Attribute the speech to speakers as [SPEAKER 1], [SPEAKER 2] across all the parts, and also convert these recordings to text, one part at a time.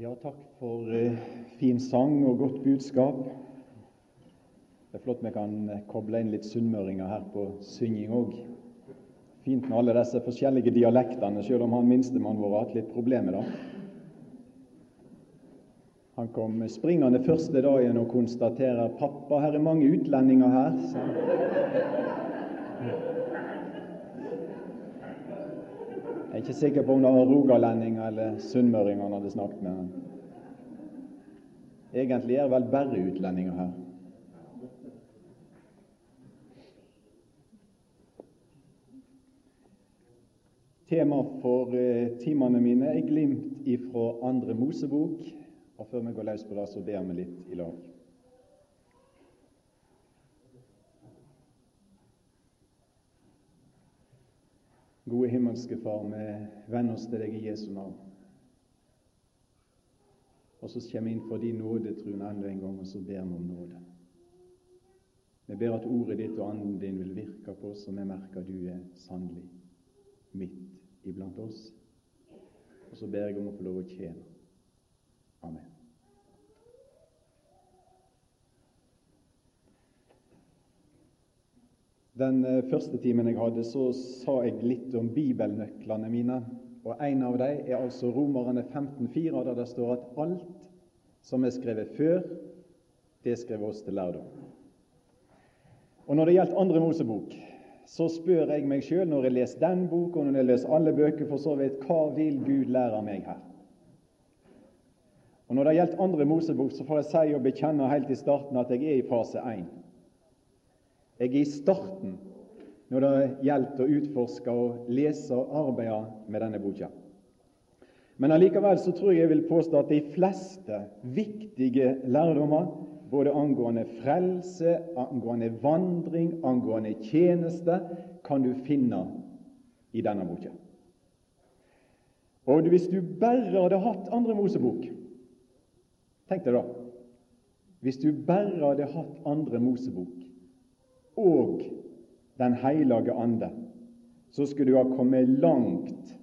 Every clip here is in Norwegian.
[SPEAKER 1] Ja, takk for eh, fin sang og godt budskap. Det er flott vi kan eh, koble inn litt sunnmøringer her på synging òg. Fint med alle disse forskjellige dialektene, selv om han minstemann vår har hatt litt problemer da. Han kom springende første dagen og konstaterer 'Pappa, her er mange utlendinger her'. sa han. Jeg er ikke sikker på om det var rogalendinger eller sunnmøringer han hadde snakket med. Egentlig er det vel bare utlendinger her. Tema for eh, timene mine er glimt ifra andre Mosebok. Og før vi går løs på det, så ber vi litt i lag. Gode himmelske Far, vi venner oss til deg i Jesu navn. Og så kommer vi inn for din nåde, truen enda en gang, og så ber vi om nåde. Vi ber at ordet ditt og anden din vil virke på oss, og vi merker at du er sannelig midt iblant oss. Og så ber jeg om å få lov å tjene. Amen. Den eh, første timen jeg hadde, så sa jeg litt om bibelnøklene mine. Og En av dem er altså Romerne 15,4, der det står at alt som er skrevet før, det skrev oss til lærdom. Og Når det gjelder andre Mosebok, så spør jeg meg sjøl når jeg leser den boka, og når jeg leser alle bøker for så vidt, hva vil Gud lære meg her? Og Når det gjelder andre Mosebok, så får jeg si og bekjenne helt i starten at jeg er i fase 1. Jeg er i starten når det gjelder å utforske og lese og arbeide med denne boka. Men allikevel så tror jeg jeg vil påstå at de fleste viktige lærdommer, både angående frelse, angående vandring, angående tjeneste, kan du finne i denne boka. Og hvis du bare hadde hatt Andre Mosebok Tenk deg da Hvis du bare hadde hatt Andre Mosebok og Den hellige ande, så skulle du ha kommet langt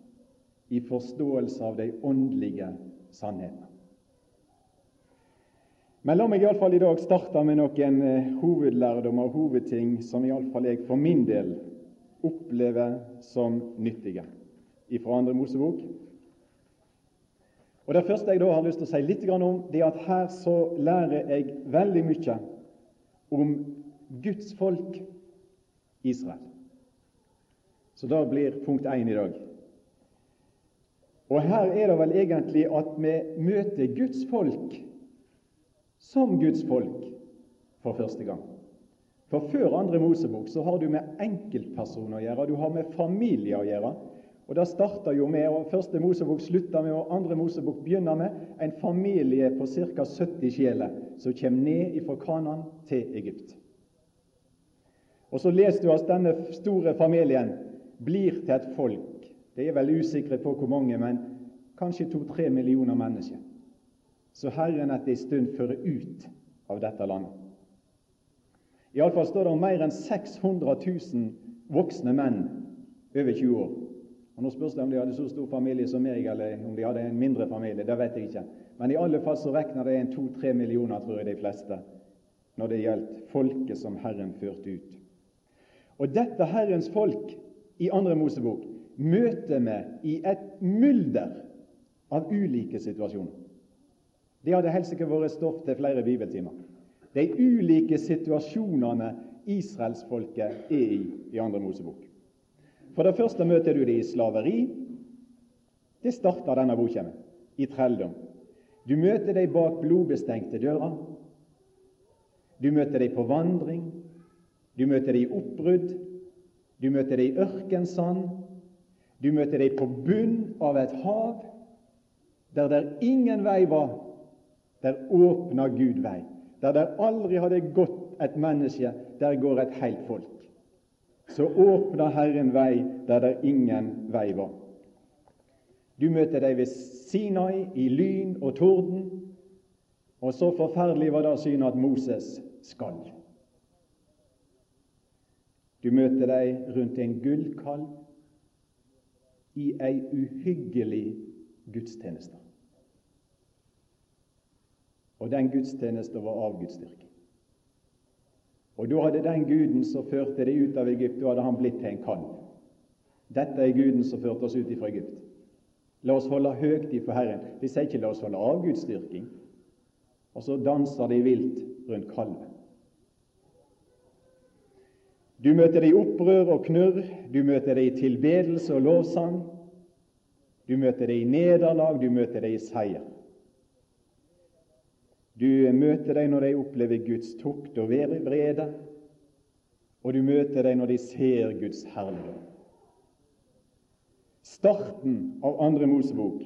[SPEAKER 1] i forståelse av de åndelige sannhetene. Men la meg iallfall i dag starte med noen hovedlærdommer hovedlærdom og hovedting som iallfall jeg for min del opplever som nyttige fra andre Mosebok. Og Det første jeg da har lyst til å si litt om, det er at her så lærer jeg veldig mye om Guds folk Israel. Så da blir punkt én i dag. Og her er det vel egentlig at vi møter Guds folk som Guds folk for første gang. For før andre Mosebok så har du med enkeltpersoner å gjøre, du har med familie å gjøre. Og Det starter jo med, og Første Mosebok slutter med, og Andre Mosebok begynner med en familie på ca. 70 sjeler som kommer ned fra Kanan til Egypt. Og så leser du at denne store familien blir til et folk. Det er vel usikre på hvor mange, men kanskje to-tre millioner mennesker. Så Herren etter en stund fører ut av dette landet. Iallfall står det om mer enn 600 000 voksne menn over 20 år. Og Nå spørs det om de hadde så stor familie som meg, eller om de hadde en mindre familie. Det vet jeg ikke. Men i alle fall så regner det en to-tre millioner, tror jeg, de fleste, når det gjaldt folket som Herren førte ut. Og dette Herrens folk i Andre Mosebok møter vi i et mylder av ulike situasjoner. Det hadde helst ikke vært stoff til flere bibeltimer. De ulike situasjonene israelsfolket er i i Andre Mosebok. For det første møter du det i slaveri. Det starter denne boka med. I trelldom. Du møter dem bak blodbestengte dører. Du møter dem på vandring. Du møter det i oppbrudd, du møter det i ørkensand, du møter det på bunn av et hav, der der ingen vei var. Der åpna Gud vei. Der der aldri hadde gått et menneske, der går et helt folk. Så åpna Herren vei der der ingen vei var. Du møter deg ved Sinai i lyn og torden, og så forferdelig var det synet at Moses skal. Du møter deg rundt en gullkalv i ei uhyggelig gudstjeneste. Og den gudstjeneste var avgudsdyrking. Og da hadde den guden som førte det ut av Egypt, da hadde han blitt til en kalv. Dette er guden som førte oss ut fra Egypt. La oss holde høyt for Herren. Vi sier ikke la oss holde avgudsdyrking. Og så danser de vilt rundt kalven. Du møter det i opprør og knurr, du møter det i tilbedelse og lovsang. Du møter det i nederlag, du møter det i seier. Du møter dem når de opplever Guds tukt og vrede, og du møter dem når de ser Guds herligdom. Starten av Andre Mosebok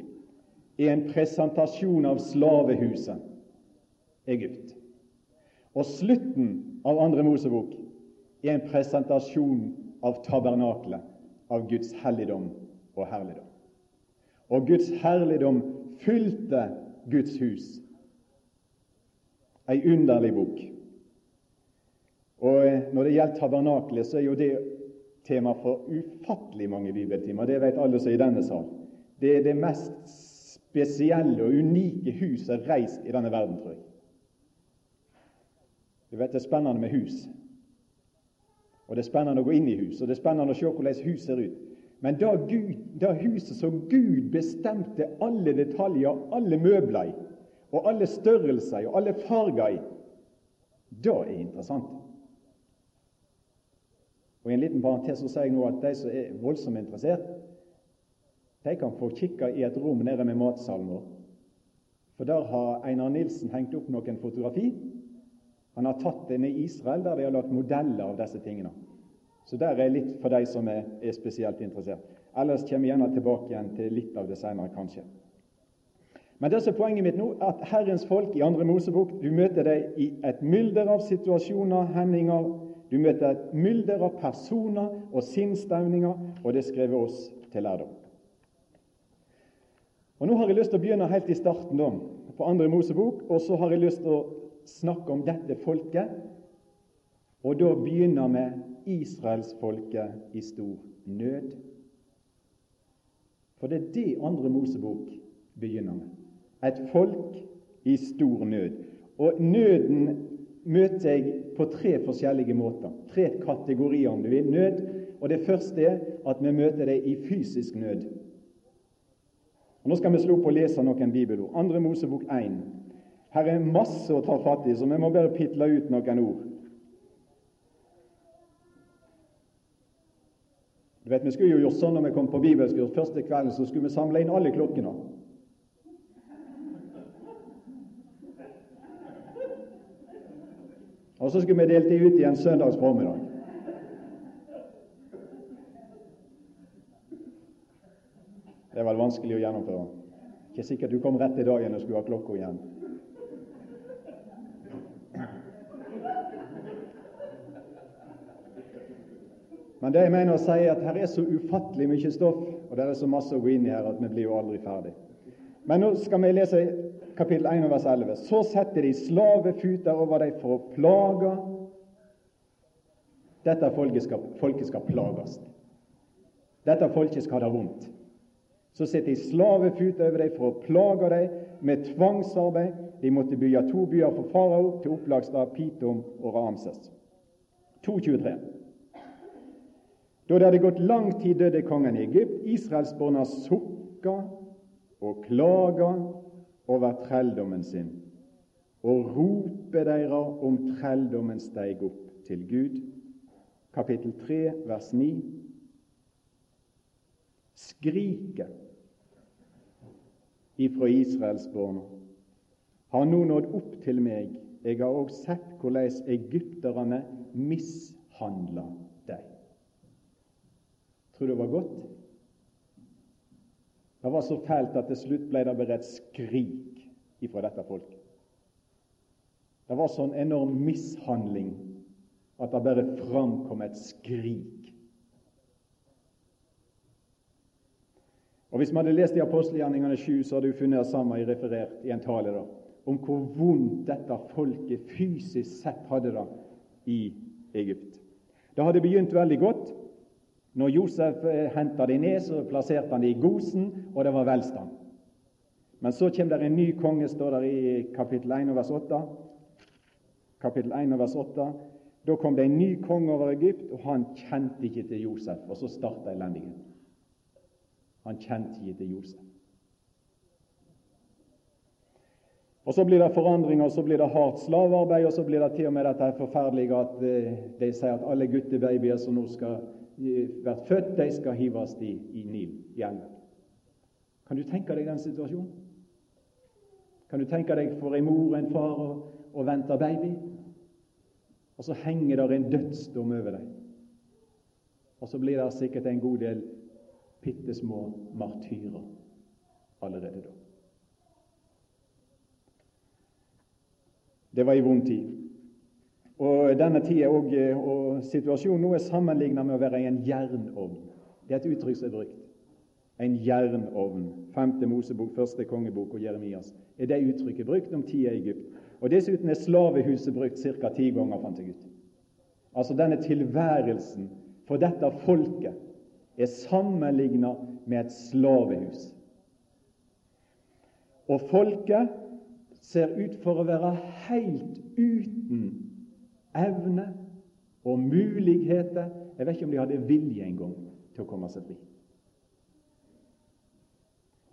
[SPEAKER 1] er en presentasjon av slavehuset Egypt. Og slutten av Andre Mosebok er en presentasjon av tabernaklet, av Guds helligdom og herligdom. Og Guds herligdom fylte Guds hus Ei underlig bok. Og eh, Når det gjelder tabernaklet, så er jo det tema for ufattelig mange bibeltimer. Det vet alle som er i denne sal. Det er det mest spesielle og unike huset reist i denne verden, tror jeg. Du vet, Det er spennende med hus. Og Det er spennende å gå inn i hus, og det er spennende å se hvordan hus ser ut. Men da, Gud, da huset som Gud bestemte alle detaljer, alle møbler i, og alle størrelser og alle farger i, da er interessant. Og I en liten parentes så sier jeg nå at de som er voldsomt interessert, de kan få kikke i et rom nede med matsalen vår. For der har Einar Nilsen hengt opp noen fotografi. Han har tatt det ned i Israel, der de har lagt modeller av disse tingene. Så der er litt for de som er, er spesielt interessert. Ellers kommer vi gjerne tilbake igjen til litt av det senere, kanskje. Men det som er poenget mitt nå, at Herrens folk i andre Mosebok Du møter dem i et mylder av situasjoner, hendinger. Du møter et mylder av personer og sinnsstemninger, og det skrevet oss til lærdom. Og Nå har jeg lyst til å begynne helt i starten da, på andre Mosebok, og så har jeg lyst til å snakke om dette folket. Og da begynner vi israelsfolket i stor nød. For det er det andre Mosebok begynner med et folk i stor nød. Og nøden møter jeg på tre forskjellige måter. Tre kategorier, om du vil. Nød. Og Det første er at vi møter det i fysisk nød. Og Nå skal vi slå på og lese noen bibelord. Andre Mosebok 1. Her er masse å ta fatt i, så vi må bare pitle ut noen ord. Du vet, Vi skulle jo gjort sånn når vi kom på bibelskurs første kvelden, så skulle vi samle inn alle klokkene. Og så skulle vi delt dem ut igjen søndags formiddag. Det var vanskelig å gjennomføre. Ikke sikkert du kom rett til dagen og skulle ha klokka igjen. Men det jeg mener å si, er at her er så ufattelig mye stoff, og det er så masse å gå inn i her at vi blir jo aldri ferdig. Men nå skal vi lese kapittel 1 vers 11. Så setter de slavefuter over dem for å plage. Dette folket skal, folket skal plages. Dette folket skal ha det vondt. Så setter de slavefuter over dem for å plage dem med tvangsarbeid. De måtte bygge to byer for farao til opplagsstad Pitom og Ramses. 2.23. Da det hadde gått lang tid, døde kongen i Egypt. Israelsborna sukka og klaga over trelldommen sin, og ropet deira om trelldommen steig opp til Gud. Kapittel 3, vers 9. Skriket ifra Israelsborna har nå nådd opp til meg. Jeg har òg sett hvordan egypterne mishandla deg. Tror du det var godt? Det var så fælt at til slutt ble det bare et skrik ifra dette folket. Det var sånn enorm mishandling at det bare framkom et skrik. Og Hvis vi hadde lest i apostelgjerningene 7, så hadde vi funnet det samme i referert i en tale da, om hvor vondt dette folket fysisk sett hadde det i Egypt. Det hadde begynt veldig godt, når Josef eh, henta de ned, så plasserte han de i Gosen, og det var velstand. Men så kommer det en ny konge, står det i kapittel 1 vers 8. Kapittel 1 vers 8. Da kom det en ny konge over Egypt, og han kjente ikke til Josef. Og så starta elendigheten. Han kjente ikke til Josef. Og Så blir det forandringer, og så blir det hardt slavearbeid, og så blir det til og med dette forferdelige at eh, de sier at alle guttebabyer som nå skal bli født, de skal hives i, i Nil, i elven. Kan du tenke deg den situasjonen? Kan du tenke deg for en mor og en far og, og venter baby, og så henger der en dødsdom over deg. Og så blir det sikkert en god del bitte små martyrer allerede da. Det var ei vond tid. Og denne tida og, og situasjonen nå er sammenlignet med å være i en jernovn. Det er et uttrykk som er brukt. En jernovn. Femte Mosebok, første kongebok og Jeremias er det uttrykket brukt om tida i Egypt. Og Dessuten er slavehuset brukt ca. ti ganger, fant jeg ut. Altså denne tilværelsen for dette folket er sammenlignet med et slavehus. Og folket ser ut for å være helt uten evne og muligheter Jeg vet ikke om de hadde vilje engang til å komme seg fri.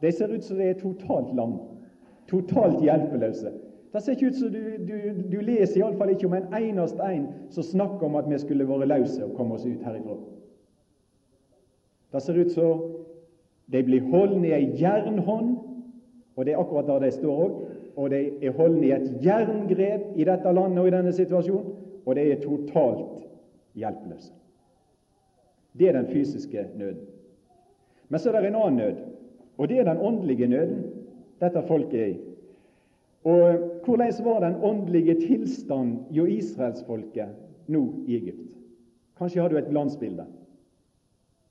[SPEAKER 1] De ser ut som de er totalt lam, totalt hjelpeløse. Det ser ikke ut som du, du, du leser iallfall ikke om en eneste en som snakker om at vi skulle vært løse og komme oss ut herifra. Det ser ut som de blir holdt i ei jernhånd, og det er akkurat der de står òg og de er holdt i et jerngrep i dette landet og i denne situasjonen, og de er totalt hjelpeløse. Det er den fysiske nøden. Men så er det en annen nød, og det er den åndelige nøden dette folket er i. Og Hvordan var den åndelige tilstand jo israelsfolket nå i Egypt? Kanskje har du et glansbilde?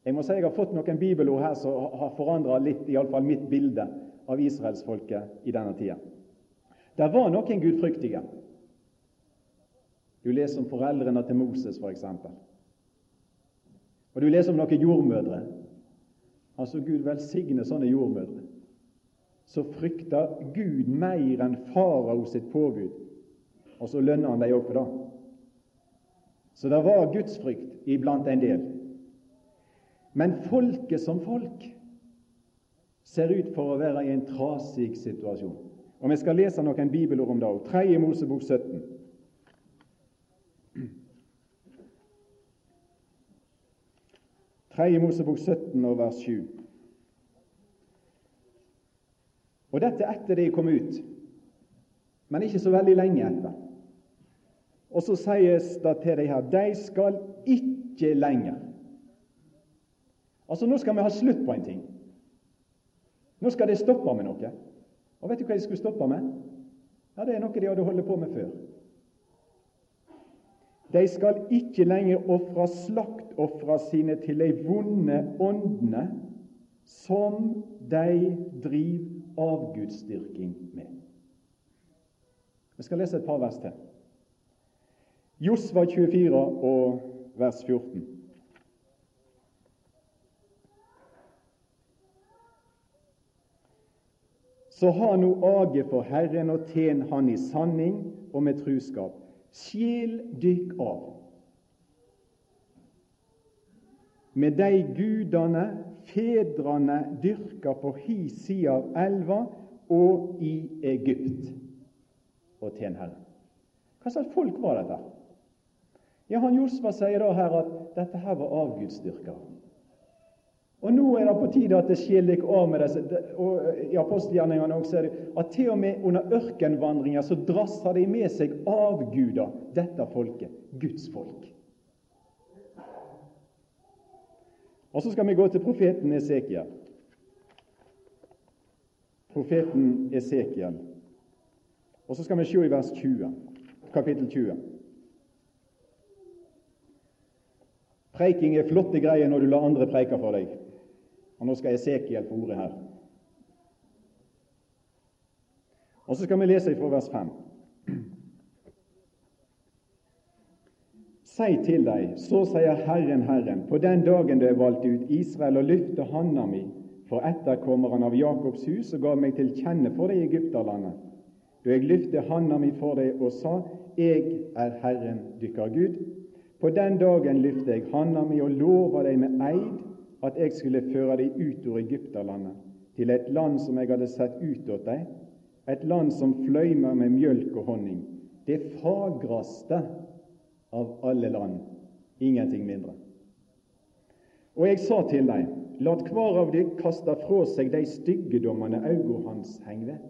[SPEAKER 1] Jeg må si jeg har fått noen bibelord her som har forandra litt, iallfall mitt bilde av israelsfolket i denne tida. Det var noen gudfryktige. Du leser om foreldrene til Moses, f.eks. Og du leser om noen jordmødre. Altså Gud velsigne sånne jordmødre. Så frykter Gud mer enn farao sitt påbud, og så lønner han dem òg for det. Så det var gudsfrykt iblant en del. Men folket som folk ser ut for å være i en trasig situasjon. Og Vi skal lese noen bibelord om det òg. Tredje Mosebok 17. Tredje Mosebok 17 og vers 7. Og dette etter de kom ut, men ikke så veldig lenge etter. Og så sies det til de her de skal ikke lenger. Altså, nå skal vi ha slutt på en ting. Nå skal de stoppe med noe. Og vet du hva de skulle stoppe med? Ja, Det er noe de hadde holdt på med før. De skal ikke lenger ofre slaktofra sine til de vonde åndene som de driver avgudsdyrking med. Vi skal lese et par vers til. Josva 24 og vers 14. Så ha nå age for Herren og tjen Han i sanning og med truskap. Skil dykk av med de gudene fedrene dyrka på hi side av elva og i Egypt, og tjen Herren. Hva slags folk var dette? Ja, han Josva sier da her at dette her var avgudsdyrkere. Og Nå er det på tide at det skiller dere av med disse. og I apostelgjerningene også er det at til og med under ørkenvandringer så drasser de med seg avguder, dette folket, Guds folk. Og Så skal vi gå til profeten Esekiel. Profeten Esekiel. Og så skal vi se i vers 20, kapittel 20. Preiking er flotte greier når du lar andre preike for deg. Og Nå skal Esekiel få ordet her. Og Så skal vi lese fra vers 5. Si til deg, så sier Herren, Herren, på den dagen du er valgt ut Israel og løfte handa mi for etterkommeren av Jakobs hus, og gav meg til kjenne for deg i Egypterlandet. Da jeg lyfte handa mi for deg og sa, Jeg er Herren dykker Gud. På den dagen lyfte jeg handa mi og lover deg med eid at jeg skulle føre deg ut ur Egypterlandet, til et land som jeg hadde sett ut åt deg, et land som fløymer med mjølk og honning, det fagraste av alle land, ingenting mindre. Og jeg sa til deg, lat hver av dere kaste fra seg de styggedommene auga hans heng ved.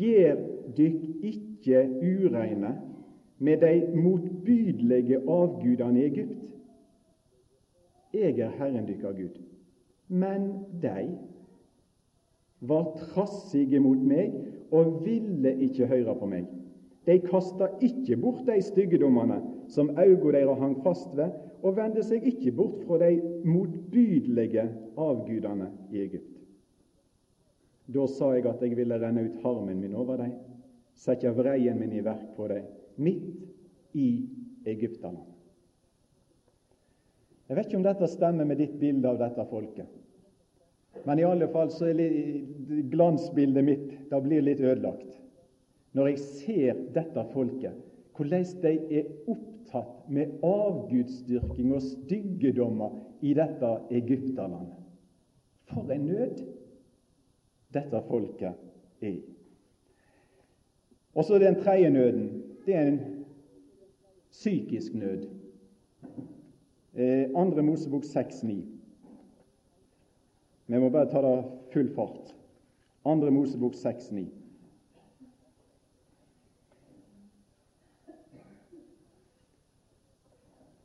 [SPEAKER 1] Gjer dykk ikke ureine med de motbydelige avgudene i Egypt. Jeg er Herren dykkar Gud. Men de var trassige mot meg og ville ikke høre på meg. De kasta ikke bort de styggedommene som auga deres hang fast ved, og vendte seg ikke bort fra de motbydelige avgudene i Egypt. Da sa jeg at jeg ville renne ut harmen min over dem, sette vreien min i verk på dem, midt i Egypterland. Jeg vet ikke om dette stemmer med ditt bilde av dette folket. Men i alle fall så er glansbildet mitt da blir litt ødelagt når jeg ser dette folket, hvordan de er opptatt med avgudsdyrking og styggedommer i dette Egypterlandet. For en nød dette folket er i. Og så den tredje nøden. Det er en psykisk nød. Eh, andre Mosebok 6,9. Vi må bare ta det full fart. Andre Mosebok 6,9.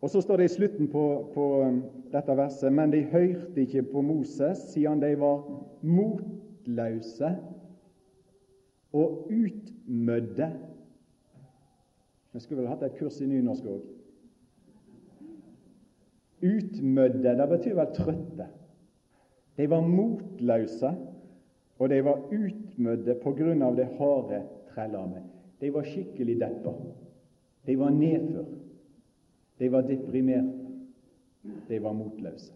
[SPEAKER 1] Og Så står det i slutten på, på um, dette verset Men de hørte ikke på Moses, siden de var motløse og utmødde. Vi skulle vel hatt et kurs i nynorsk òg. Utmødde, det betyr vel trøtte. De var motløse, og de var utmødde av det harde trellarmet. De var skikkelig deppa. De var nedført. De var deprimerte. De var motløse.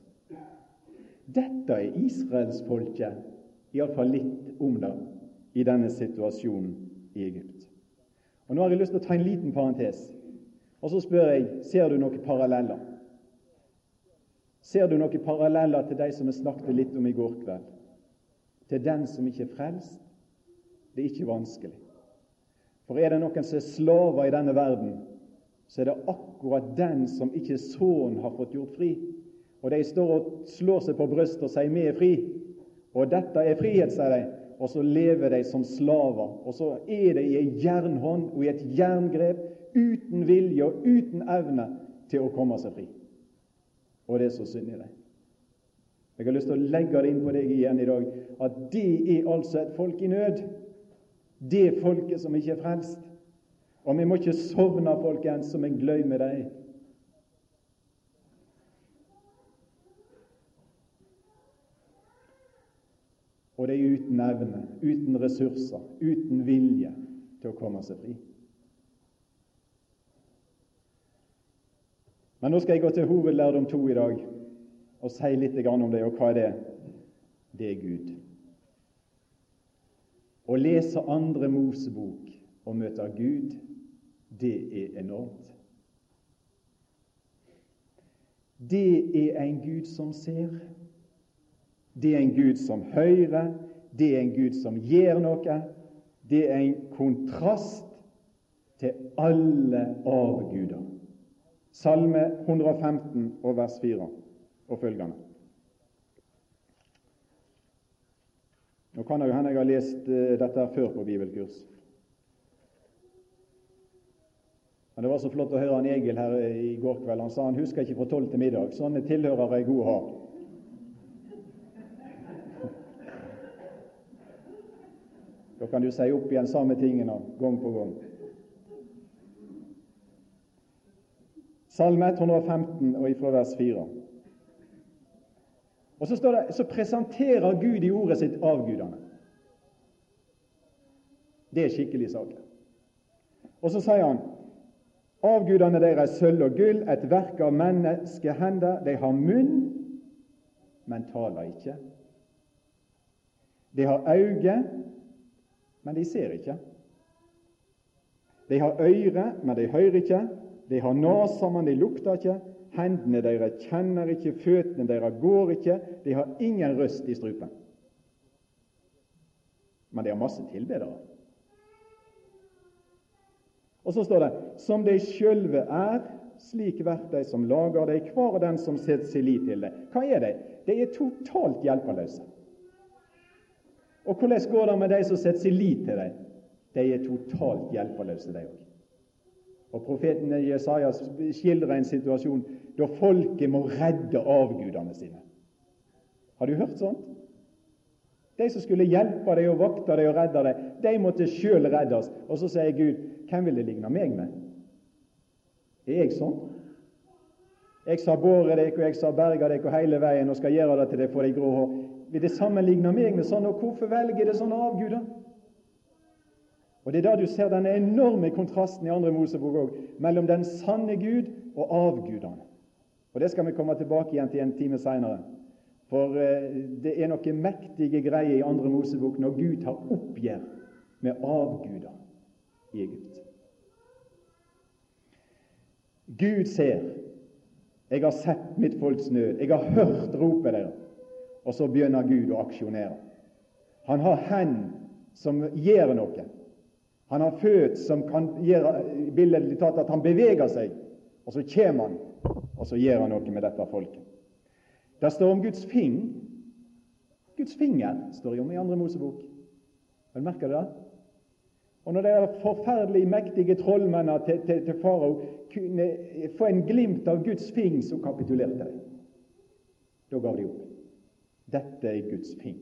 [SPEAKER 1] Dette er israelsfolket, iallfall litt om det, i denne situasjonen i Egypt. Og Nå har jeg lyst til å ta en liten parentes, og så spør jeg ser du noen paralleller. Ser du noen paralleller til de som vi snakket litt om i går kveld? Til den som ikke er frelst? Det er ikke vanskelig. For er det noen som er slaver i denne verden, så er det akkurat den som ikke Sønnen har fått gjort fri. Og de står og slår seg på brystet og sier 'vi er fri'. Og dette er frihet, sier de. Og så lever de som slaver. Og så er de i ei jernhånd og i et jerngrep, uten vilje og uten evne til å komme seg fri. Og det er så synd i deg. Jeg har lyst til å legge det inn på deg igjen i dag at det er altså et folk i nød. Det folket som ikke er frelst. Og vi må ikke sovne, folkens, som en glemmer deg. Og det er uten evne, uten ressurser, uten vilje til å komme seg fri. Men nå skal jeg gå til hovedlærdom to i dag og si litt om det. Og hva er det? Det er Gud. Å lese andre Mosebok og møte Gud det er enormt. Det er en Gud som ser. Det er en Gud som hører. Det er en Gud som gjør noe. Det er en kontrast til alle avguder. Salme 115 og vers 4 og følgende. Nå kan det jo hende jeg har lest eh, dette før på bibelkurs. Men Det var så flott å høre han Egil her i går kveld. Han sa han husker ikke fra tolv til middag. Sånne tilhørere er gode å ha. Da kan du si opp igjen samme tingene gang på gang. Salme 115 og ifra vers 4. Og så, står det, så presenterer Gud i ordet sitt avgudene. Det er skikkelig sak. Og så sier han Avgudene deres sølv og gull, et verk av menneskehender. De har munn, men taler ikke. De har øyne, men de ser ikke. De har øre, men de hører ikke. De har nese, men de lukter ikke. Hendene deres kjenner ikke, føttene deres går ikke. De har ingen røst i strupen. Men de har masse tilbedere. Og så står det som de sjølve er, slik vert de som lager dei, hver og den som setter sin lit til det. Hva er de? De er totalt hjelpeløse. Og hvordan går det med de som setter sin lit til dem? De er totalt hjelpeløse, de òg. Og Profeten Jesaja skildrer en situasjon da folket må redde avgudene sine. Har du hørt sånt? De som skulle hjelpe deg og vakte deg og redde deg, de måtte sjøl reddes. Og så sier Gud, hvem vil det ligne meg med? Er jeg sånn? Jeg sa båret dere, og jeg sa berga dere hele veien og skal gjøre det til dere får de grå hår. Vil det sammenligne meg med sånn, og hvorfor velger det sånne avguder? Og Det er da du ser denne enorme kontrasten i andre Mosebok òg, mellom den sanne Gud og avgudene. Og Det skal vi komme tilbake igjen til en time seinere. For eh, det er noen mektige greier i andre Mosebok når Gud tar oppgjør med avguder i Egypt. Gud ser. Jeg har sett mitt folks nød. Jeg har hørt ropet deres. Og så begynner Gud å aksjonere. Han har hen som gjør noe. Han har født som kan gjøre billedlig talt at han beveger seg. Og så kommer han, og så gjør han noe med dette folket. Det står om Guds fing. Guds finger står det om i andre Mosebok. Har du merket det? Og når de forferdelig mektige trollmennene til, til, til farao kunne få en glimt av Guds fing, så kapitulerte de. Da gav de opp. Dette er Guds fing.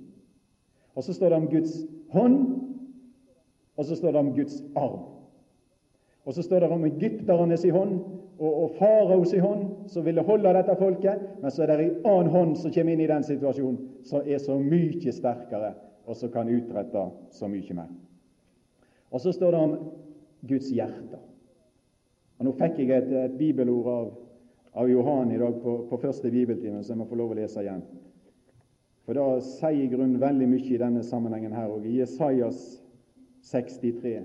[SPEAKER 1] Og så står det om Guds hånd, og så står det om Guds arm. Og så står det om egypternes hånd og, og faraos hånd, som ville holde dette folket. Men så er det en annen hånd som kommer inn i den situasjonen, som er så mye sterkere, og som kan utrette så mye mer. Og så står det om Guds hjerte. Og Nå fikk jeg et, et bibelord av, av, Johan i dag på, på første bibeltime, så jeg må få lov å lese igjen. For da sier i grunnen veldig mye i denne sammenhengen her òg. I Jesajas 63.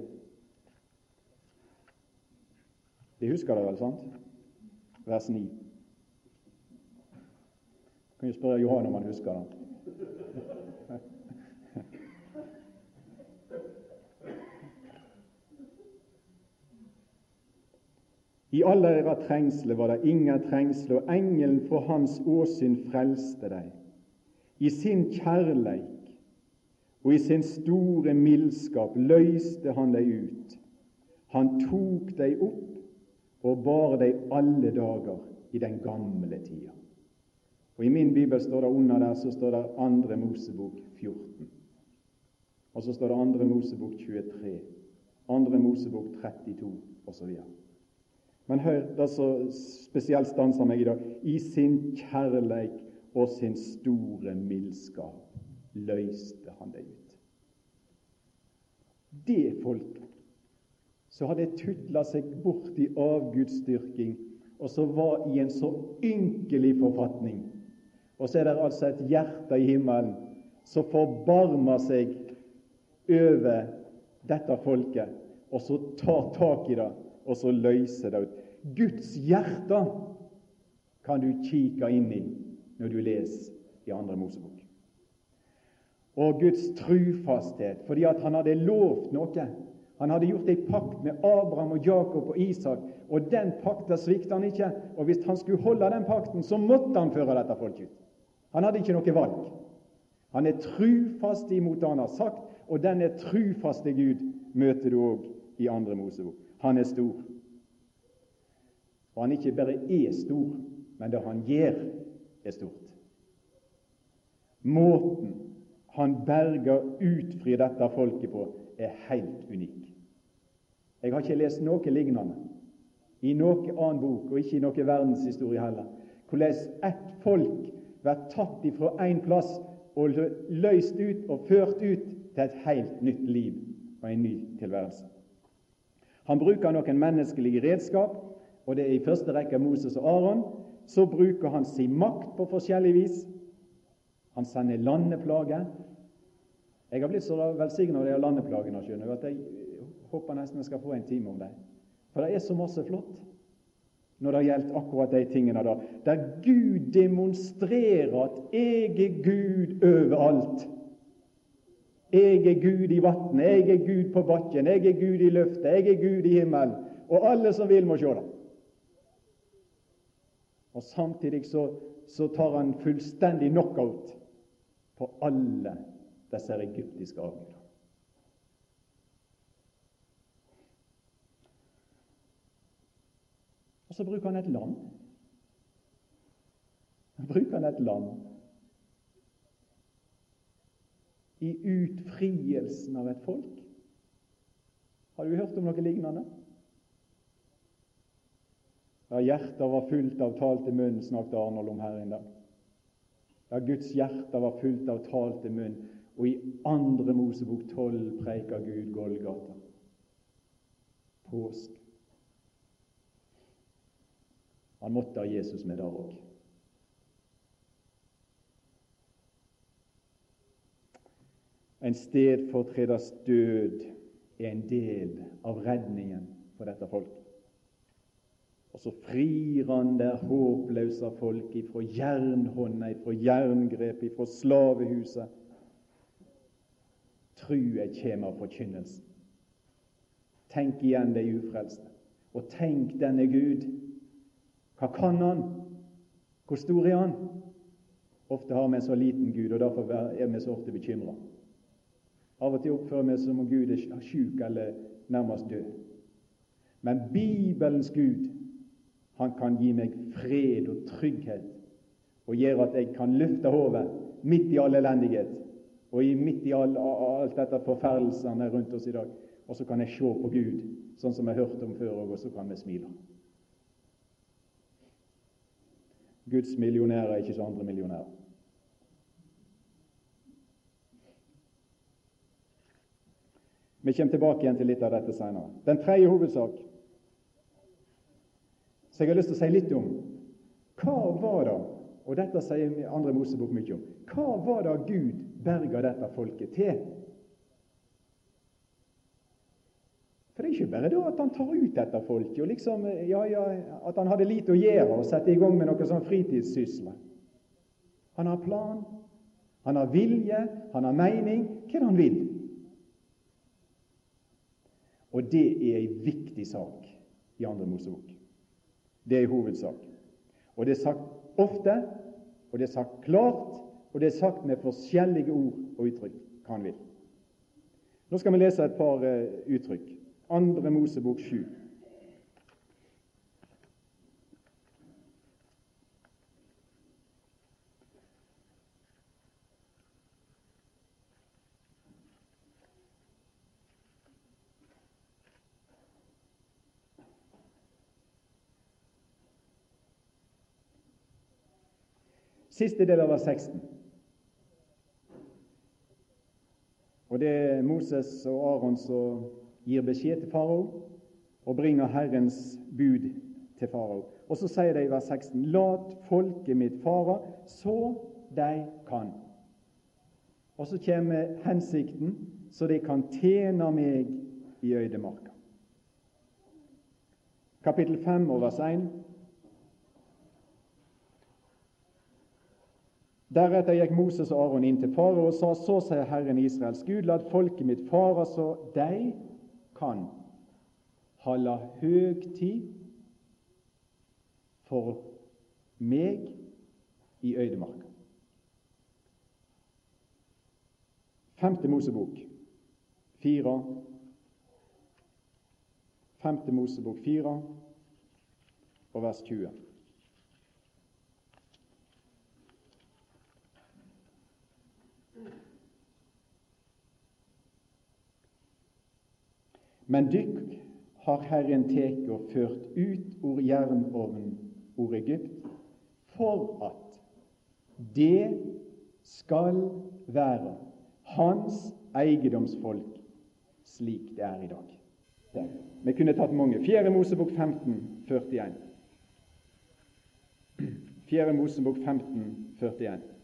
[SPEAKER 1] De husker det vel, sant? Vers 9. Kan jo spørre Johan om han husker det. I alle deres trengsle var det ingen trengsel, og engelen fra hans åsyn frelste deg. I sin kjærleik og i sin store mildskap løyste han deg ut. Han tok deg opp og bar deg alle dager i den gamle tida. Og I min bibel står det under der så står det andre Mosebok 14. Og så står det andre Mosebok 23, andre Mosebok 32 osv. Men hør det som spesielt stanser meg i dag. I sin kjærleik og sin store mildskap løste han det ut. Det folket som hadde tutla seg bort i avgudsdyrking, og som var i en så ynkelig forfatning. Og så er det altså et hjerte i himmelen som forbarmer seg over dette folket, og så tar tak i det og så løser det ut. Guds hjerte kan du kikke inn i når du leser i Andre Mosebok. Og Guds trufasthet, fordi at han hadde lovt noe. Han hadde gjort en pakt med Abraham og Jakob og Isak, og den pakten svikta han ikke. Og hvis han skulle holde den pakten, så måtte han føre dette folket ut. Han hadde ikke noe valg. Han er trufast imot det han har sagt, og denne trufaste Gud møter du òg i Andre Mosebok. Han er stor. Og han ikke bare er stor, men det han gjør, er stort. Måten han berger utfrir dette folket på, er helt unik. Jeg har ikke lest noe lignende i noen annen bok, og ikke i noen verdenshistorie heller, hvordan ett folk blir tatt ifra én plass og løst ut og ført ut til et helt nytt liv og en ny tilværelse. Han bruker noen menneskelige redskap, og det er i første rekke Moses og Aron. Så bruker han sin makt på forskjellig vis. Han sender landeplager. Jeg har blitt så velsigna av de landeplagene skjønner, at jeg håper nesten jeg skal få en time om dem. For det er så masse flott når det gjelder akkurat de tingene der. der Gud demonstrerer at 'jeg er Gud overalt'. Jeg er Gud i vannet, jeg er Gud på bakken, jeg er Gud i lufta, jeg er Gud i himmelen. Og alle som vil, må se det. Og Samtidig så, så tar han fullstendig knockout på alle disse egyptiske avgudene. Og så bruker han et lam. Han bruker han et lam i utfrielsen av et folk. Har du hørt om noe lignende? Ja, hjertet var fullt av talte munn, snakket Arnold om her en dag. Ja, Guds hjerte var fullt av talte munn, og i andre Mosebok tolv preika Gud Golgata. Påsk. Han måtte ha Jesus med der òg. En stedfortreders død er en del av redningen for dette folket. Og så frir han der håpløse folk ifra jernhånda, ifra jerngrepet, ifra slavehuset. Trua kjem av forkynnelsen. Tenk igjen de ufrelste, og tenk denne Gud. Hva kan han? Hvor stor er han? Ofte har vi en så liten Gud, og derfor er vi så ofte bekymra. Av og til oppfører vi som om Gud er sjuk eller nærmest død. Men Bibelens Gud, han kan gi meg fred og trygghet og gjøre at jeg kan løfte hodet midt i all elendighet og midt i all, alt dette forferdelsene rundt oss i dag. Og så kan jeg se på Gud, sånn som jeg har hørt om før, og så kan vi smile. Guds millionærer er ikke som andre millionærer. Vi kommer tilbake igjen til litt av dette senere. Den tredje hovedsak så jeg har lyst til å si litt om hva var det og dette sier andre Mosebok mye om. Hva var det Gud berga dette folket til? For det er ikke bare da at han tar ut dette folket, og liksom, ja, ja, at han hadde lite å gjøre og sette i gang med noe sånn fritidssysler. Han har plan, han har vilje, han har mening. Hva er det han vil? Og det er ei viktig sak i Andre Mosebok. Det er hovedsak. Og det er sagt ofte, og det er sagt klart, og det er sagt med forskjellige ord og uttrykk hva han vil. Nå skal vi lese et par uh, uttrykk. Andre Mosebok 7. Siste del av vers 16. Og Det er Moses og Aron som gir beskjed til farao og bringer Herrens bud til farao. Og så sier de i vers 16.: Lat folket mitt fare så de kan. Og så kommer hensikten, så de kan tjene meg i øydemarka. Kapittel 5 og vers 1. Deretter gikk Moses og Aron inn til farao og sa, så sier Herren Israels Gud, la folket mitt fare så de kan holde høgtid for meg i øydemarka. Femte Mosebok fire. Femte Mosebok fire og vers 20. Men dykk har Herren teke og ført ut ord jernovnen, ord Egypt, for at det skal være hans eiendomsfolk slik det er i dag. Der. Vi kunne tatt mange. Fjerde Mosebok 15, 41. Fjerde Mosebok 15, 41.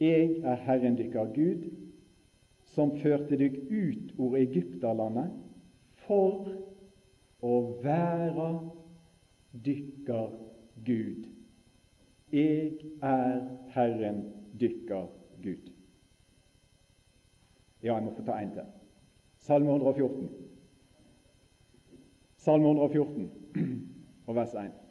[SPEAKER 1] Jeg er Herren dykkar Gud, som førte dykk ut ord Egypterlandet, for å være dykkar Gud. Jeg er Herren dykkar Gud. Ja, jeg må få ta en til. Salme 114. Salme 114 og vers 1.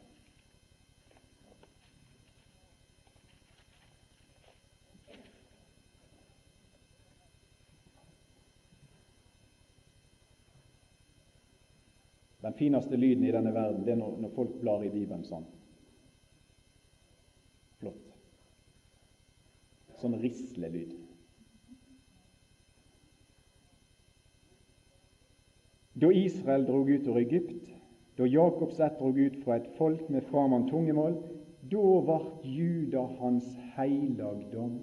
[SPEAKER 1] Den fineste lyden i denne verden det er når, når folk blar i Bibelen sånn. Flott. Sånn rislelyd. Da Israel drog ut av Egypt, da Jakobs ett drog ut fra et folk med framann tungemål, da vart Juda hans heilagdom.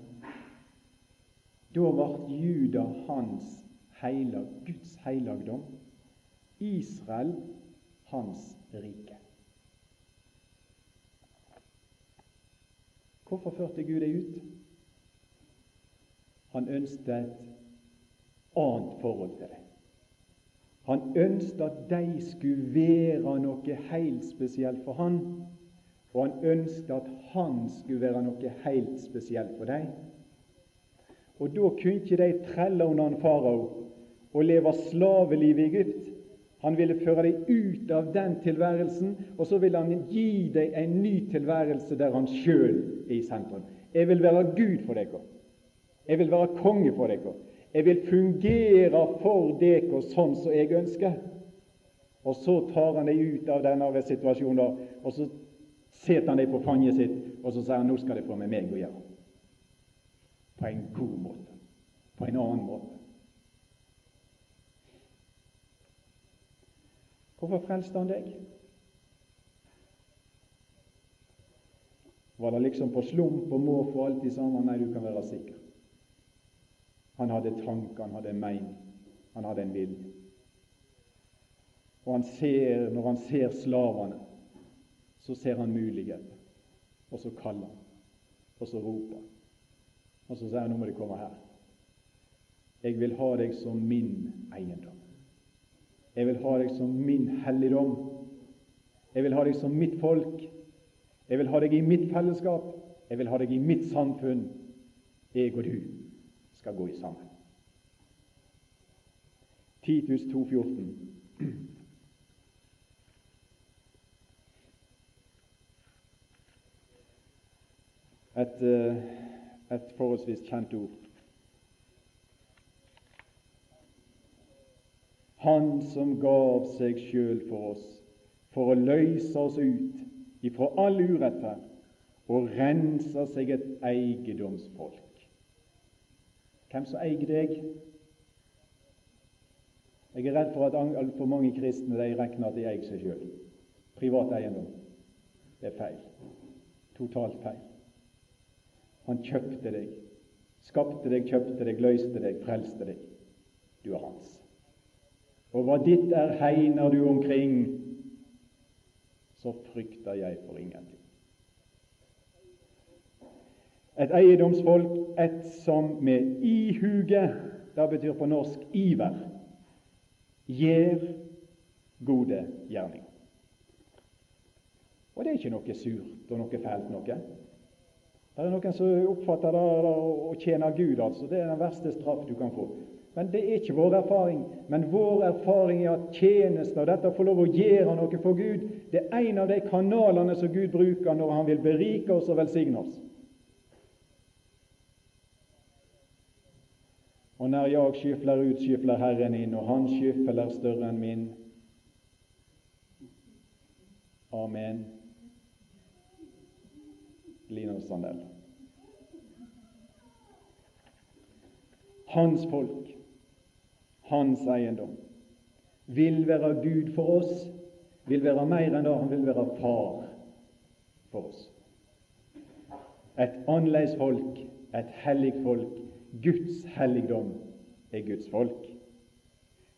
[SPEAKER 1] Da vart Juda hans heilag, Guds heilagdom. Israel hans rike. Hvorfor førte Gud deg ut? Han ønsket et annet forhold til deg. Han ønsket at de skulle være noe helt spesielt for han, og han ønsket at han skulle være noe helt spesielt for deg. Og da kunne ikke de trelle under en farao og leve slaveliv i Egypt. Han ville føre deg ut av den tilværelsen, og så ville han gi deg en ny tilværelse der han sjøl er i sentrum. Jeg vil være Gud for dere. Jeg vil være konge for dere. Jeg vil fungere for dere sånn som jeg ønsker. Og så tar han deg ut av denne situasjonen, og så setter han deg på fanget sitt, og så sier han nå skal det få med meg å gjøre. På en god måte. På en annen måte. Hvorfor frelste han deg? Var det liksom på slump og må få alltid sammen? Nei, du kan være sikker. Han hadde tanker, han hadde mening, han hadde en vilje. Og han ser, når han ser slavene, så ser han muligheter. Og så kaller han, og så roper han. Og så sier han nå må de komme her. Jeg vil ha deg som min eiendom. Jeg vil ha deg som min helligdom. Jeg vil ha deg som mitt folk. Jeg vil ha deg i mitt fellesskap. Jeg vil ha deg i mitt samfunn, jeg og du skal gå i sammen. Titus 2,14. Et, eh, et forholdsvis kjent ord. Han som gav seg sjøl for oss, for å løse oss ut ifra all urettferd og rense seg et eiendomsfolk hvem som eier deg. Jeg er redd for at altfor mange kristne de regner at de eier seg sjøl. Privat eiendom. Det er feil. Totalt feil. Han kjøpte deg. Skapte deg, kjøpte deg, løste deg, frelste deg. Du er hans. Og hva ditt er, hegner du omkring, så frykter jeg for ingenting. Et eiendomsfolk, et som med ihuge, det betyr på norsk iver, gjør gode gjerninger. Og det er ikke noe surt og noe fælt noe. Det er noen som oppfatter det å tjene Gud, altså. Det er den verste straff du kan få. Men det er ikke vår erfaring. Men vår erfaring er at tjenesten og dette å få lov å gjøre noe for Gud, det er en av de kanalene som Gud bruker når Han vil berike oss og velsigne oss. Og når jeg skyfler ut, skyfler Herren inn, og hans skyffel er større enn min. Amen. Linus Sandell. Hans folk, hans eiendom, vil være Gud for oss, vil være mer enn det, han vil være far for oss. Et annerledes folk, et hellig folk, Guds helligdom er Guds folk.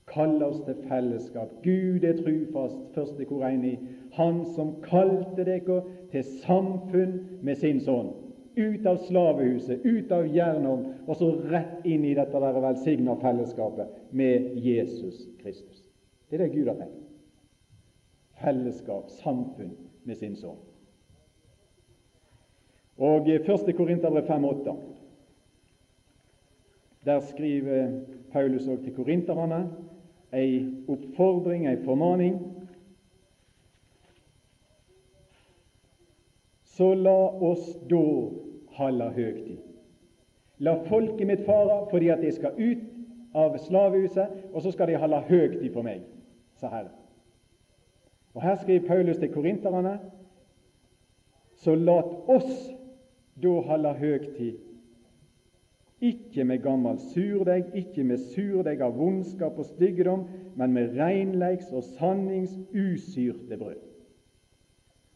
[SPEAKER 1] Kall oss til fellesskap. Gud er trufast, første kor 1 i. Han som kalte dere til samfunn med sin sønn. Ut av slavehuset, ut av jernovn, og så rett inn i dette der velsigna fellesskapet med Jesus Kristus. Det er det Gud har tenkt. Fellesskap, samfunn med sin sønn. Og 1. Korinterbrev 5,8. Der skriver Paulus òg til korinterne ei oppfordring, ei formaning. Så la oss da holde høgtid. La folket mitt fare fordi at de skal ut av slavehuset, og så skal de holde høgtid for meg, sa Herren. Og Her skriver Paulus til korinterne så lat oss da holde høgtid, ikke med gammel surdeig, ikke med surdeig av vondskap og styggedom, men med reinleiks og sannings usyrte brød.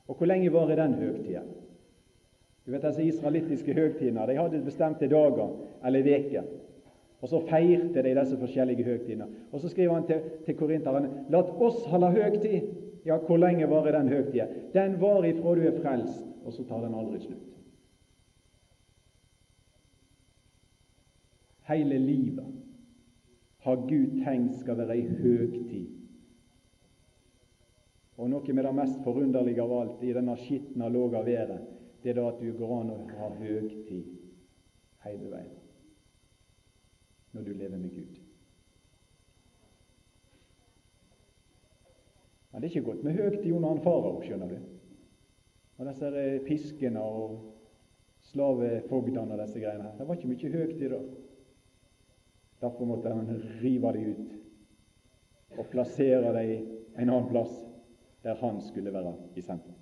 [SPEAKER 1] Og hvor lenge varer den høgtida? Du vet disse israelittiske høgtidene de hadde bestemte dager eller veker. Og så feirte de disse forskjellige høgtidene. Og så skriver han til, til korinterne La oss holde høgtid. Ja, hvor lenge varer den høgtida? Den varer ifra du er frelst, og så tar den aldri slutt. Hele livet har Gud tenkt skal være ei høgtid. Og noe med det mest forunderlige av alt i denne skitne, låga været, det er da at du går an å ha høgtid hele veien når du lever med Gud. Men det er ikke godt med høgtid under han farao, skjønner du. Og disse piskene og slavefogdene og disse greiene her. Det var ikke mye høgtid da. Derfor måtte han rive dem ut og plassere dem en annen plass der han skulle være i sentrum.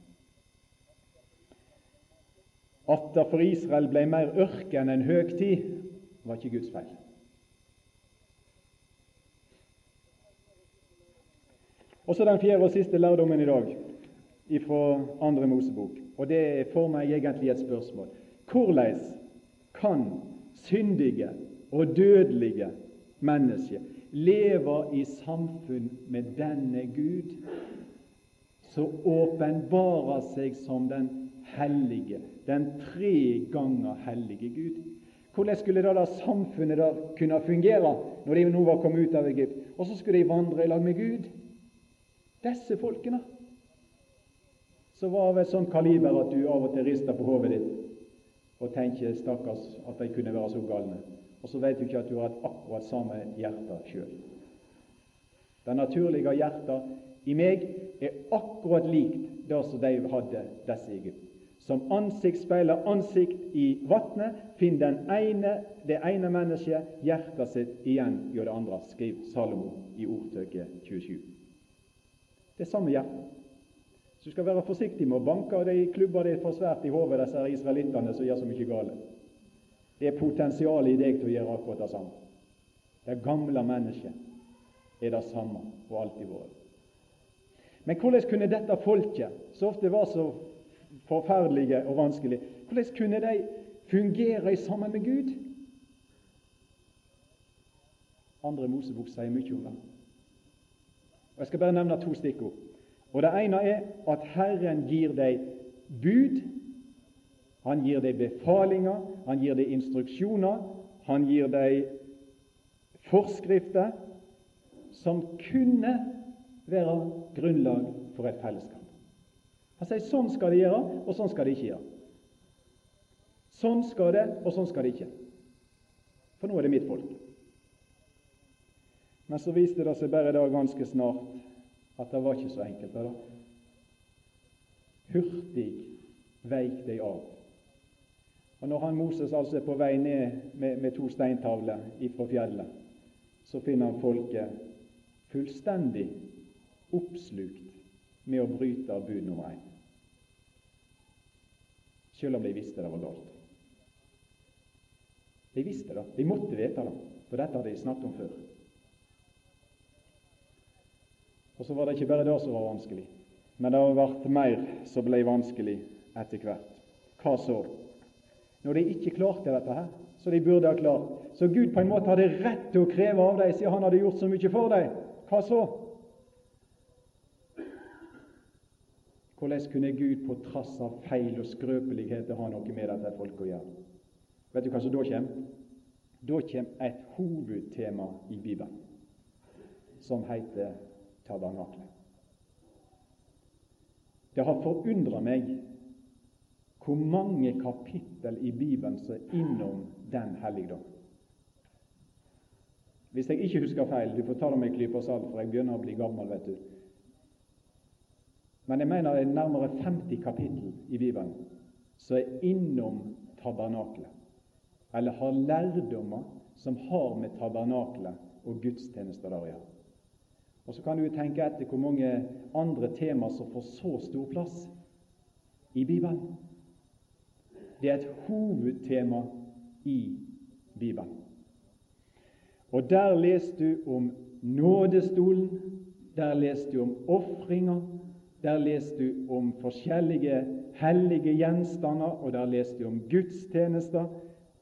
[SPEAKER 1] At det for Israel ble mer ørken enn høgtid, var ikke Guds feil. Og så den fjerde og siste lærdommen i dag fra Andre Mosebok. Og det er for meg egentlig et spørsmål. Hvordan kan syndige og dødelige mennesker leve i samfunn med denne Gud, som åpenbarer seg som den hellige, den tre ganger hellige Gud. Hvordan skulle da, samfunnet da kunne fungere når de nå var kommet ut av Egypt, og så skulle de vandre i lag med Gud? Disse folkene Så var av et sånt kaliber at du av og til rister på hodet ditt og tenker stakkars at de kunne være så galne og så vet du ikke at du har et akkurat samme hjerte sjøl. Det naturlige hjertet i meg er akkurat likt det som de hadde, disse Egypt. Som ansikt speiler ansikt i vannet, finner den ene, det ene mennesket hjertet sitt igjen gjør det andre, skriver Salomo i ordtøket 27. Det er samme hjertet. Så du skal være forsiktig med å banke de klubber det for svært i hodet, disse israelittene som gjør så mye galt. Det er potensial i deg til å gjøre akkurat det samme. Det gamle mennesket er det samme og alltid vært. Men hvordan kunne dette folket, som ofte var så forferdelige og vanskelige. hvordan kunne de fungere sammen med Gud? Andre Mosebok sier mye om det. Og Jeg skal bare nevne to stikkord. Og Det ene er at Herren gir deg bud han gir deg befalinger, han gir deg instruksjoner, han gir deg forskrifter som kunne være grunnlag for et fellesskap. Han sier sånn skal de gjøre, og sånn skal de ikke gjøre. Sånn skal det, og sånn skal det ikke. For nå er det mitt folk. Men så viste det seg bare da ganske snart at det var ikke så enkelt. da. Hurtig veik de av og Når han Moses altså er på vei ned med, med to steintavler fra fjellet, så finner han folket fullstendig oppslukt med å bryte bud nummer én. Selv om de visste det var galt. De visste det. De måtte vite det, for dette hadde de snakket om før. Og så var det ikke bare det som var vanskelig, men det ble mer som ble vanskelig etter hvert. Hva så? når de ikke klarte dette her, så de burde ha klart. Så Gud på en måte hadde rett til å kreve av dem, siden han hadde gjort så mye for dem. Hva så? Hvordan kunne Gud på trass av feil og skrøpeligheter ha noe med dette folket å gjøre? Vet du hva som da kommer? Da kommer et hovedtema i Bibelen, som heter tabernaklet. Det har forundra meg hvor mange kapittel i Bibelen som er innom den helligdom. Hvis jeg ikke husker feil, du får ta det med en klype salt, for jeg begynner å bli gammel, vet du. Men jeg mener det er nærmere 50 kapittel i Bibelen som er innom tabernaklet, eller har lærdommer som har med tabernaklet og gudstjenester der å gjøre. Og Så kan du tenke etter hvor mange andre temaer som får så stor plass i Bibelen. Det er et hovedtema i Bibelen. Og Der leste du om nådestolen, der leste du om ofringer, der leste du om forskjellige hellige gjenstander, og der leste du om gudstjenester,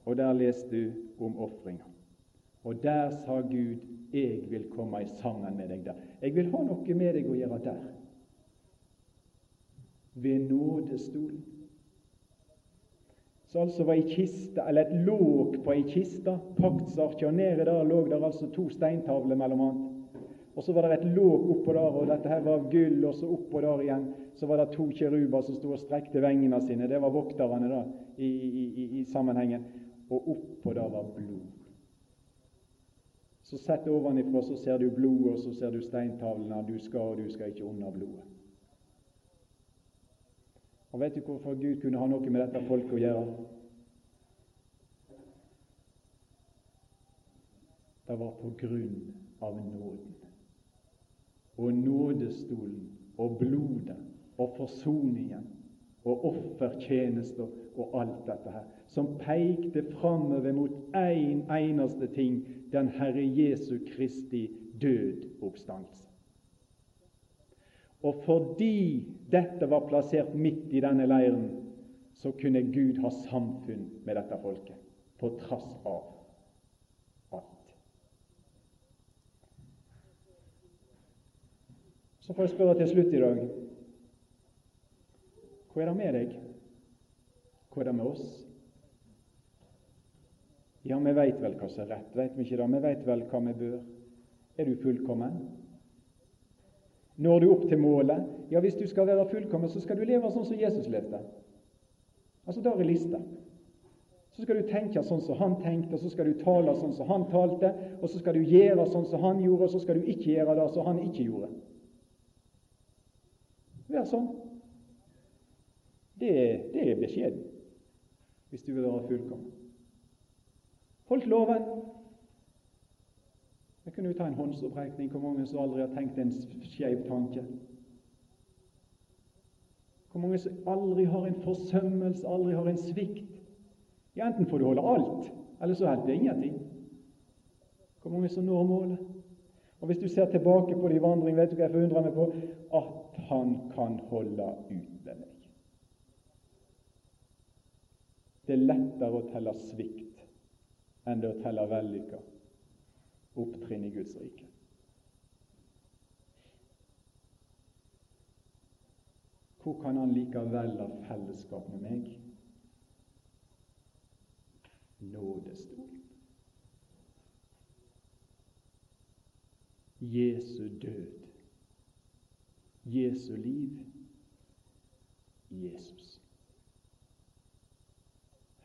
[SPEAKER 1] og der leste du om ofringer. Og der sa Gud 'Jeg vil komme sammen med deg der'. Jeg vil ha noe med deg å gjøre der. Ved nådestolen. Så altså var ei kiste, eller et låg på ei kiste, paktsarket, og nede der lå der altså to steintavler mellom annet. Og så var det et låk oppå der, og dette her var gull, og så oppå der igjen så var det to kjeruber som sto og strekte vengene sine. Det var vokterne da, i, i, i, sammenhengen. Og oppå der var blod. Så sett ovenifra så ser du blodet, og så ser du steintavlene. Du skal og du skal ikke under blodet. Og Vet du hvorfor Gud kunne ha noe med dette folket å gjøre? Det var på grunn av nåden. Og nådestolen og blodet og forsoningen og offertjenester og alt dette her, som pekte framover mot én en eneste ting den Herre Jesu Kristi død oppstandelse. Og fordi dette var plassert midt i denne leiren, så kunne Gud ha samfunn med dette folket, på trass av alt. Så får jeg spørre til slutt i dag Hva er det med deg? Hva er det med oss? Ja, vi veit vel hva som er rett, veit vi ikke det? Vi veit vel hva vi bør. Er du fullkommen? Når du opp til målet? Ja, hvis du skal være fullkommen, så skal du leve sånn som Jesus levde. Altså, der er lista. Så skal du tenke sånn som han tenkte, og så skal du tale sånn som han talte, og så skal du gjøre sånn som han gjorde, og så skal du ikke gjøre det som han ikke gjorde. Vær sånn. Det, det er beskjeden hvis du vil være fullkommen holdt loven. Jeg kunne jo ta en håndsopprekning hvor mange som aldri har tenkt en skeiv tanke. Hvor mange som aldri har en forsømmelse, aldri har en svikt. Ja, enten får du holde alt, eller så holder det ingenting. Hvor mange som når målet? Og Hvis du ser tilbake på din vandring, vet du hva jeg forundrer meg på? At han kan holde ut med meg. Det er lettere å telle svikt enn det å telle vellykka opptrinn i Guds rike. Hvor kan han likevel ha fellesskap med meg? Nådestol. Jesu død, Jesu liv, Jesus.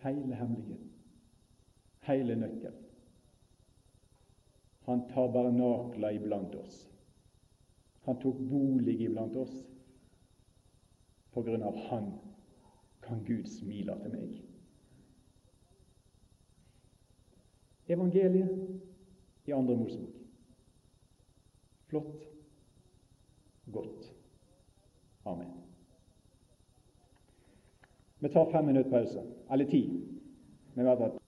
[SPEAKER 1] Hele hemmeligheten hele nøkkelen. Han tabernakla iblant oss. Han tok bolig iblant oss. På grunn av Han kan Gud smile til meg. Evangeliet i andre Mosebok. Flott. Godt. Amen. Vi tar fem minutter pause. Eller ti. Vi har at